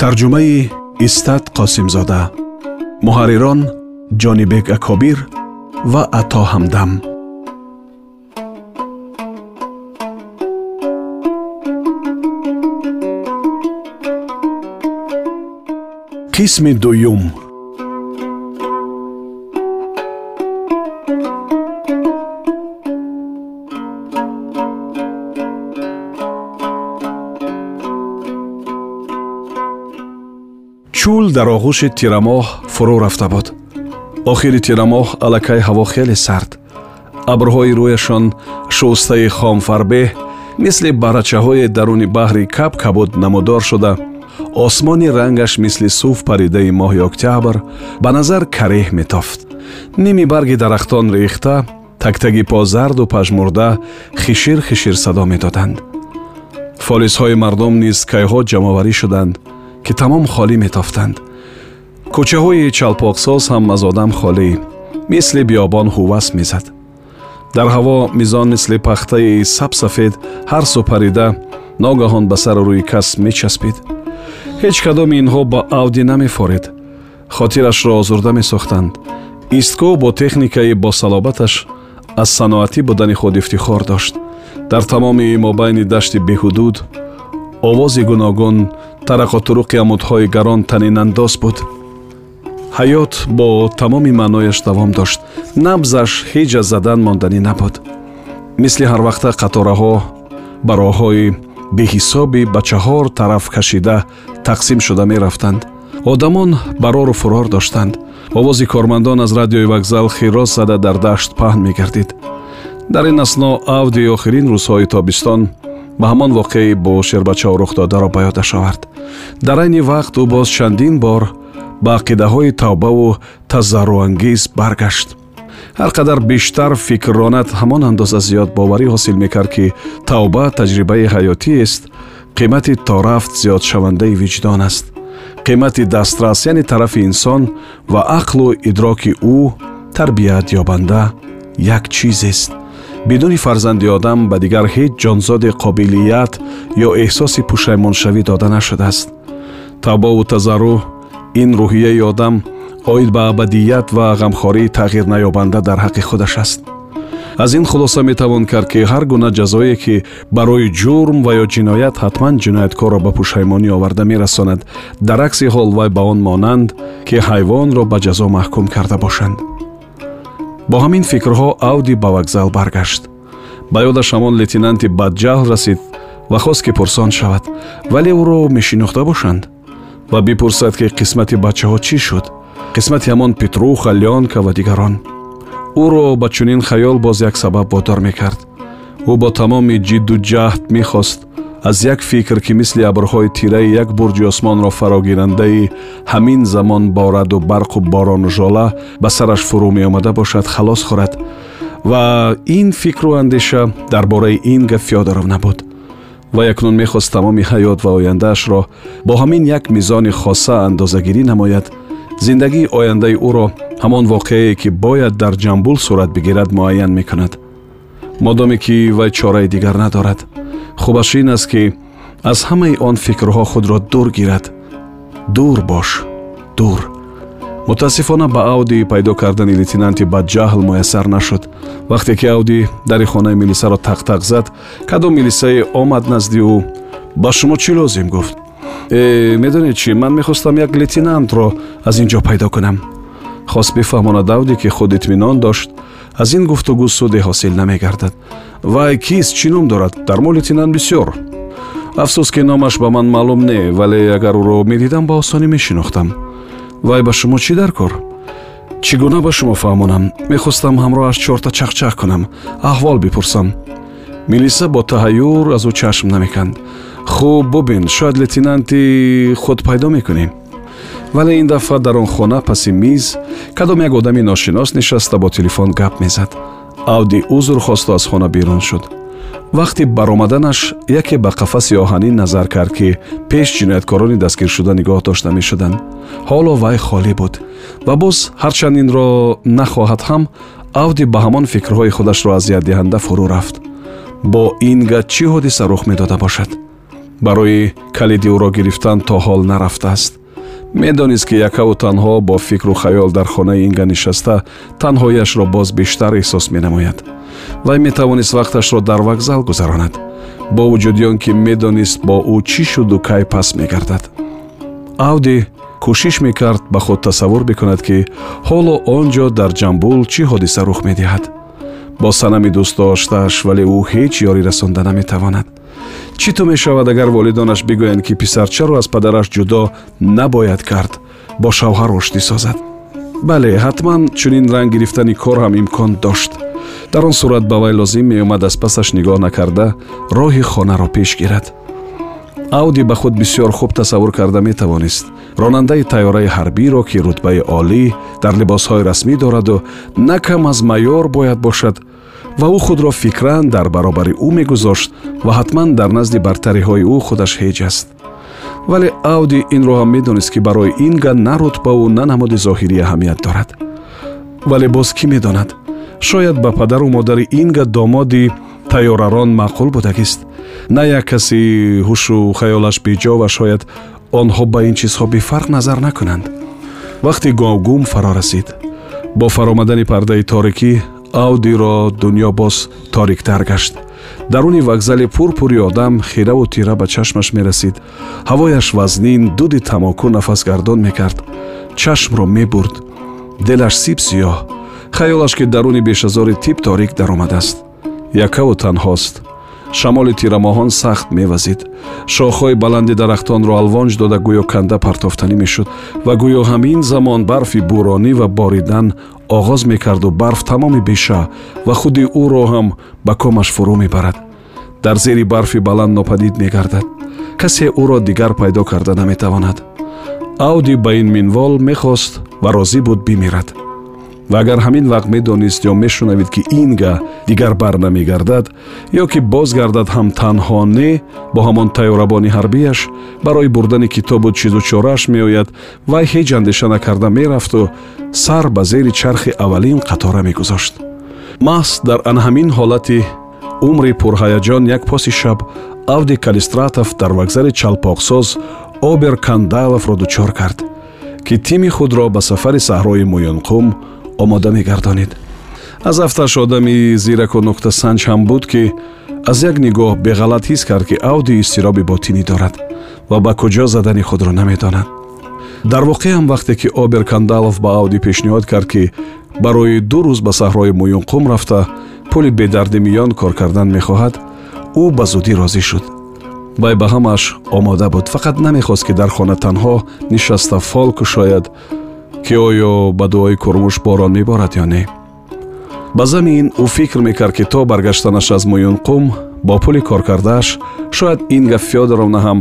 Тарҷумаи истат қосимзода. Муҳаррирон ҷонибек акобир ва ато ҳамдам. Қисми дуюм чӯл дар оғӯши тирамоҳ фурӯ рафта буд. Охири тирамоҳ аллакай ҳаво хеле сард. Абрҳои рӯяшон шустаи хомфарбеҳ мисли барачаҳои даруни баҳри кап кабуд намудор шуда. Осмони рангаш мисли сув паридаи моҳи октябр ба назар кареҳ метофт. Ними барги дарахтон рехта тактаги по зарду пажмурда хишир хишир садо медоданд. Фолисҳои мардум низ кайҳо ҷамъоварӣ шуданд ки тамом холӣ метофтанд. Кӯчаҳои чалпоқсоз ҳам аз одам холӣ мисли биёбон ҳувас мезад. Дар ҳаво мизон мисли пахтаи сабсафед ҳар супарида ногаҳон ба сару рӯи кас мечаспид. Ҳеҷ кадоми инҳо ба авди намефоред. Хотирашро озурда месохтанд. Истгоҳ бо техникаи босалобаташ аз саноатӣ будани худ ифтихор дошт. Дар тамоми мобайни дашти беҳудуд овози гуногун тарақотуруқи амудҳои гарон танинандоз буд. Ҳаёт бо тамоми маънояш давом дошт. Набзаш ҳеҷ аз задан монданӣ набуд. Мисли ҳарвақта қатораҳо ба роҳҳои беҳисоби ба чаҳор тараф кашида тақсим шуда мерафтанд. Одамон барору фурор доштанд. Овози кормандон аз радиои вокзал хирос зада дар дашт паҳн мегардид. Дар ин асно авдии охирин рӯзҳои тобистон ба ҳамон воқеи бо шербачао рухдодаро ба ёдаш овард. Дар айни вақт ӯ боз чандин бор ба ақидаҳои тавбаву тазарруангез баргашт. Ҳар қадар бештар фикрронат ҳамон андоза зиёдбоварӣ ҳосил мекард ки тавба таҷрибаи ҳаётиест қимати торафт зиёдшавандаи виҷдон аст. Қимати дастрас яъне тарафи инсон ва ақлу идроки ӯ тарбият ёбанда як чизест бидуни фарзанди одам ба дигар ҳеҷ ҷонзоде қобилият ё эҳсоси пушаймоншавӣ дода нашудааст. Тавбову тазаррӯ ин рӯҳияи одам оид ба абадият ва ғамхории тағйир наёбанда дар ҳаққи худаш аст. Аз ин хулоса метавон кард ки ҳар гуна ҷазое ки барои ҷурм ва ё ҷиноят ҳатман ҷинояткорро ба пушаймонӣ оварда мерасонад. Дар акси ҳол вай ба он монанд ки ҳайвонро ба ҷазо маҳкум карда бошанд бо ҳамин фикрҳо авди ба вокзал баргашт. Ба ёдаш ҳамон лейтенанти бадҷаҳл расид ва хост ки пурсон шавад. Вале ӯро мешинохта бошанд? Ва бипурсад ки қисмати бачаҳо чӣ шуд? Қисмати ҳамон петруха леонка ва дигарон. Ӯро ба чунин хаёл боз як сабаб водор мекард. Ӯ бо тамоми ҷидду ҷаҳд мехост аз як фикр ки мисли абрҳои тираи як бурҷи осмонро фарогирандаи ҳамин замон бо раду барқу борону жола ба сараш фурӯ меомада бошад халос хӯрад. Ва ин фикру андеша дар бораи ин гап фёдоров набуд. Вай акнун мехост тамоми ҳаёт ва ояндаашро бо ҳамин як мизони хоса андозагирӣ намояд. Зиндагии ояндаи ӯро ҳамон воқеае ки бояд дар ҷамбул сурат бигирад муайян мекунад. Модоме ки вай чораи дигар надорад хубаш ин аст ки аз ҳамаи он фикрҳо худро дур гирад. Дур бош дур. Мутаассифона ба ауди пайдо кардани лейтенанти бадҷаҳл муяссар нашуд. Вақте ки ауди дари хонаи милисаро тақтақ зад кадом милисае омад назди ӯ ба шумо чӣ лозим гуфт? Э медонед чӣ ман мехостам як лейтенантро аз ин ҷо пайдо кунам. Хост бифаҳмонад авди ки худ итминон дошт аз ин гуфтугӯ суде ҳосил намегардад. Вай кист чӣ ном дорад? Дар мо лейтенант бисёр. Афсӯс ки номаш ба ман маълум не вале агар ӯро медидам ба осонӣ мешинохтам. Вай ба шумо чӣ дар кор? Чӣ гуна ба шумо фаҳмонам? Мехостам ҳамроҳаш чорта чахчах кунам. Аҳвол бипурсам. Милиса бо таҳаюр аз ӯ чашм намеканд. Хуб бубин шояд лейтенанти худ пайдо мекунем вале ин дафъа дар он хона паси миз кадом як одами ношинос нишаста бо телефон гап мезад. Авди узр хосту аз хона берун шуд. Вақти баромаданаш яке ба қафаси оҳанӣ назар кард ки пеш ҷинояткорони дастгиршуда нигоҳ дошта мешуданд. Ҳоло вай холӣ буд. Ва боз ҳарчанд инро нахоҳад ҳам авди ба ҳамон фикрҳои худашро азиятдиҳанда фурӯ рафт. Бо инга чӣ ҳодиса рух медода бошад? Барои калиди ӯро гирифтан то ҳол нарафтааст медонист ки якаву танҳо бо фикру хаёл дар хонаи инга нишаста танҳояшро боз бештар эҳсос менамояд. Вай метавонист вақташро дар вокзал гузаронад бо вуҷуди он ки медонист бо ӯ чӣ шуду кай пас мегардад? Авди кӯшиш мекард ба худ тасаввур бикунад ки ҳоло он ҷо дар ҷамбул чӣ ҳодиса рух медиҳад? Бо санами дӯстдоштааш вале ӯ ҳеҷ ёрӣ расонда наметавонад чӣ то мешавад агар волидонаш бигӯянд ки писарчаро аз падараш ҷудо набояд кард бо шавҳар оштӣ созад? Бале ҳатман чунин ранг гирифтани кор ҳам имкон дошт. Дар он сурат ба вай лозим меомад аз пасаш нигоҳ накарда роҳи хонаро пеш гирад. Ауди ба худ бисёр хуб тасаввур карда метавонист ронандаи тайёраи ҳарбиро ки рутбаи олӣ дар либосҳои расмӣ дораду на кам аз майёр бояд бошад ва ӯ худро фикран дар баробари ӯ мегузошт ва ҳатман дар назди бартариҳои ӯ худаш ҳеҷ аст. Вале ауди инро ҳам медонист ки барои инга на рутбаву на намуди зоҳирӣ аҳамият дорад. Вале боз кӣ медонад? Шояд ба падару модари инга домоди тайёрарон маъқул будагист. На як каси ҳушу хаёлаш беҷо ва шояд онҳо ба ин чизҳо бефарқ назар накунанд вақти говгум фаро расид бо фаромадани пардаи торикӣ аудиро дунё боз ториктар гашт даруни вокзали пурпури одам хираву тира ба чашмаш мерасид ҳавояш вазнин дуди тамоку нафасгардон мекард чашмро мебурд дилаш сиб сиёҳ хаёлаш ки даруни бешазори тиб торик даромадааст якаву танҳост шамоли тирамоҳон сахт мевазид. Шохҳои баланди дарахтонро алвонҷ дода гӯё канда партофтанӣ мешуд ва гӯё ҳамин замон барфи бӯронӣ ва боридан оғоз мекарду барф тамоми беша ва худи ӯро ҳам ба комаш фурӯ мебарад. Дар зери барфи баланд нопадид мегардад. Касе ӯро дигар пайдо карда наметавонад. Ауди ба ин минвол мехост ва розӣ буд бимирад ва агар ҳамин вақт медонист ё мешунавид ки инга дигар барнамегардад ё ки бозгардад ҳам танҳо не бо ҳамон тайёрабони ҳарбияш барои бурдани китобу чизу чорааш меояд вай ҳеҷ андеша накарда мерафту сар ба зери чархи аввалин қатора мегузошт. Маҳз дар анҳамин ҳолати умри пурҳаяҷон як поси шаб авди калистратов дар вокзали чалпоқсоз обер кандаловро дучор кард ки тими худро ба сафари саҳрои муёнқум омода мегардонид аз афташ одами зираку нуқтасанҷ ҳам буд ки аз як нигоҳ беғалат ҳис кард ки ауди изтироби ботинӣ дорад ва ба куҷо задани худро намедонад. Дар воқеам вақте ки обер кандалов ба ауди пешниҳод кард ки барои ду рӯз ба саҳрои муюнқум рафта пули бедарди миён кор кардан мехоҳад ӯ ба зудӣ розӣ шуд. Вай ба ҳамааш омода буд. Фақат намехост ки дар хона танҳо нишаста фол кушояд ки оё ба дуои курмуш борон меборад ё не ба замин ӯ фикр мекард ки то баргаштанаш аз муюнқум бо пули коркардааш шояд инга фёдоровна ҳам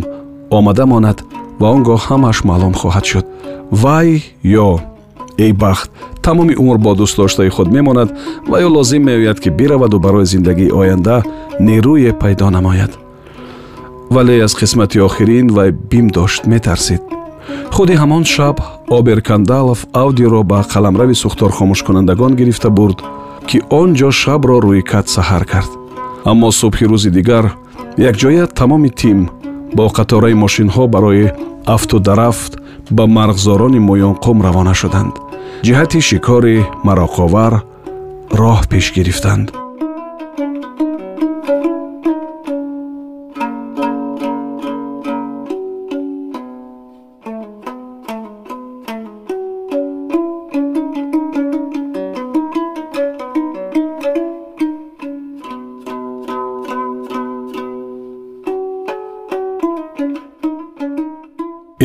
омада монад ва он гоҳ ҳамааш маълум хоҳад шуд. Вай ё эй бахт тамоми умр бо дӯстдоштаи худ мемонад ва ё лозим меояд ки бираваду барои зиндагии оянда нерӯе пайдо намояд. Вале аз қисмати охирин вай бим дошт метарсид худи ҳамон шаб обер кандалов аудиро ба қаламрави сухтор хомӯшкунандагон гирифта бурд ки он ҷо шабро рӯи кат саҳар кард. Аммо субҳи рӯзи дигар якҷоя тамоми тим бо қатораи мошинҳо барои афту дарафт ба марғзорони муёнқум равона шуданд. Ҷиҳати шикори мароқовар роҳ пеш гирифтанд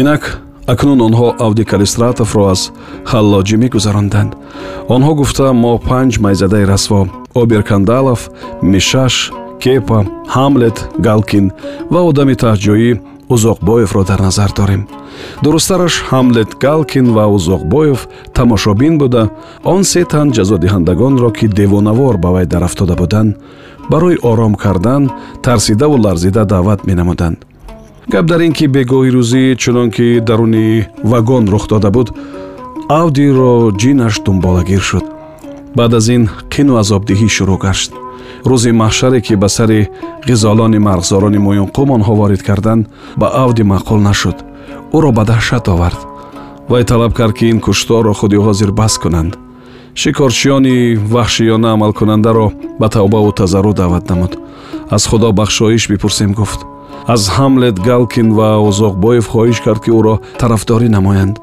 инак акнун онҳо авди калистратовро аз халлоҷӣ мегузаронданд. Онҳо гуфта мо панҷ майзадаи расво. Обер кандалов мишаш кепа ҳамлет галкин ва одами таҳҷоӣ узоқбоевро дар назар дорем. Дурусттараш ҳамлет галкин ва узоқбоев тамошобин буда. Он се тан ҷазодиҳандагонро ки девонавор ба вай дарафтода буданд барои ором кардан тарсидаву ларзида даъват менамуданд гап дар ин ки бегоҳи рӯзӣ чунон ки даруни вагон рух дода буд авдиро ҷинаш дунболагир шуд. Баъд аз ин қину азобдиҳӣ шурӯъ гашт. Рӯзи маҳшаре ки ба сари ғизолони марғзорони муюнқум онҳо ворид карданд ба авди маъқул нашуд. Ӯро ба даҳшат овард. Вай талаб кард ки ин кушторро худи ҳозир бас кунанд. Шикорчиёни ваҳшиёна амалкунандаро ба тавбаву тазаррӯ даъват намуд. Аз худо бахшоиш бипурсем гуфт аз ҳамлет галкин ва узоқбоев хоҳиш кард ки ӯро тарафдорӣ намоянд.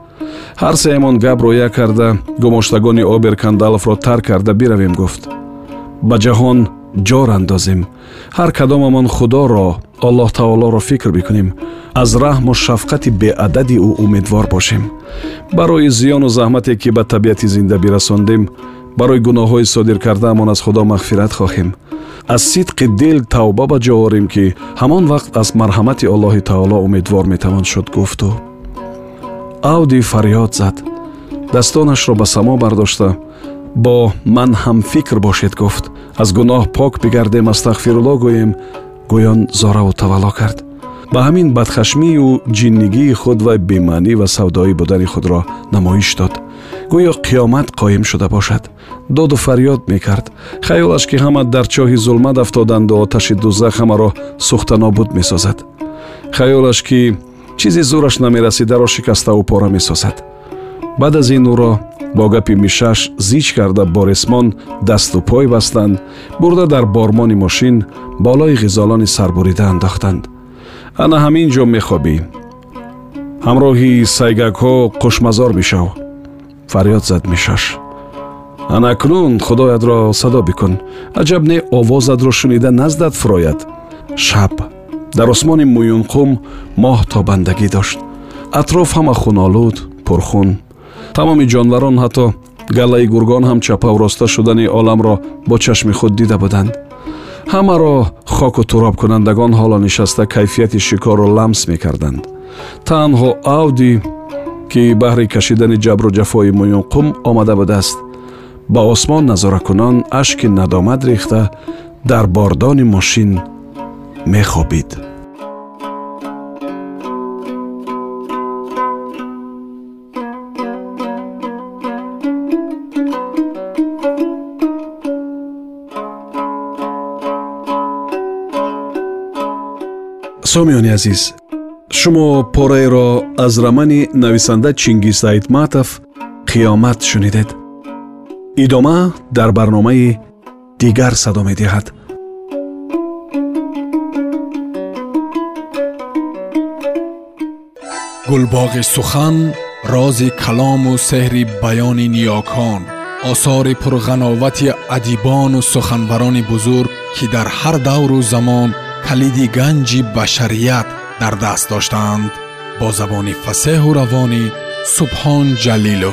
Ҳар сеямон гап роя карда гумоштагони оберкандаловро тарк карда биравем гуфт. Ба ҷаҳон ҷор андозем. Ҳар кадомамон худоро аллоҳ таолоро фикр бикунем. Аз раҳму шафқати беадади ӯ умедвор бошем. Барои зиёну заҳмате ки ба табиати зиндагӣ расондем барои гуноҳҳои содир кардаамон аз худо мағфират хоҳем аз сидқи дил тавба ба ҷо орем ки ҳамон вақт аз марҳамати аллоҳи таоло умедвор метавон шуд гуфту. Авди фарёд зад. Дастонашро ба само бардошта. Бо ман ҳамфикр бошед гуфт. Аз гуноҳ пок бигардем астағфирулло гӯем гӯён зораву тавалло кард. Ба ҳамин бадхашмию ҷиннигии худ вай бемаънӣ ва савдоӣ будани худро намоиш дод. Гӯё қиёмат қоим шуда бошад доду фарёд мекард. Хаёлаш ки ҳама дар чоҳи зулмат афтоданду оташи дузах ҳамаро сӯхтанобуд месозад. Хаёлаш ки чизи зӯраш намерасидаро шикаставу пора месозад. Баъд аз ин ӯро бо гапи мишаш зич карда бо ресмон дасту пой бастанд бурда дар бормони мошин болои ғизолони сарбурида андохтанд. Ана ҳамин ҷо мехобӣ. Ҳамроҳи сайгакҳо қушмазор бишав фарёд зад мишаш ана акнун худоятро садо бикун. Аҷаб не овозатро шунида наздат фурояд. Шаб. Дар осмони муюнқум моҳ тобандагӣ дошт. Атроф ҳама хунолуд пурхун. Тамоми ҷонварон ҳатто галаи гургон ҳам чапаву роста шудани оламро бо чашми худ дида буданд. Ҳамаро хоку туробкунандагон ҳоло нишаста кайфияти шикорро ламс мекарданд. Танҳо авди ки баҳри кашидани ҷабру ҷафои муюнқум омада будааст ба осмон назоракунон ашки надомат рехта дар бордони мошин мехобид. Сомиёни азиз шумо пораеро аз рамани нависанда чингиз айтматов қиёмат шунидед ای دوما در برنامه دیگر صدام می دهد گلباغ سخن راز کلام و سحر بیان نیاکان آثار پرغناوتی ادیبان و سخنبران بزرگ که در هر دور و زمان کلید گنج بشریت در دست داشتند. با زبان فصیح و روان سبحان جلیل